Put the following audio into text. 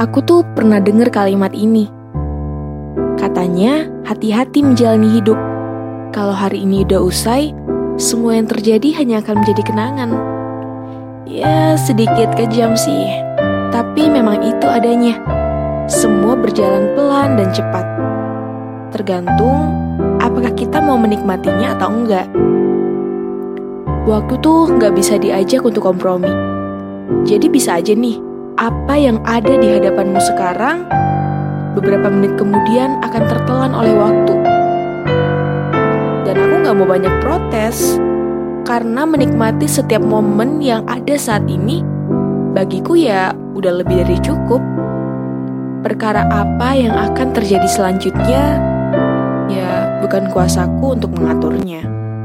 Aku tuh pernah dengar kalimat ini. Katanya, hati-hati menjalani hidup. Kalau hari ini udah usai, semua yang terjadi hanya akan menjadi kenangan. Ya, sedikit kejam sih. Tapi memang itu adanya. Semua berjalan pelan dan cepat. Tergantung apakah kita mau menikmatinya atau enggak. Waktu tuh nggak bisa diajak untuk kompromi. Jadi bisa aja nih, apa yang ada di hadapanmu sekarang, beberapa menit kemudian akan tertelan oleh waktu. Dan aku nggak mau banyak protes, karena menikmati setiap momen yang ada saat ini, bagiku ya udah lebih dari cukup. Perkara apa yang akan terjadi selanjutnya, ya bukan kuasaku untuk mengaturnya.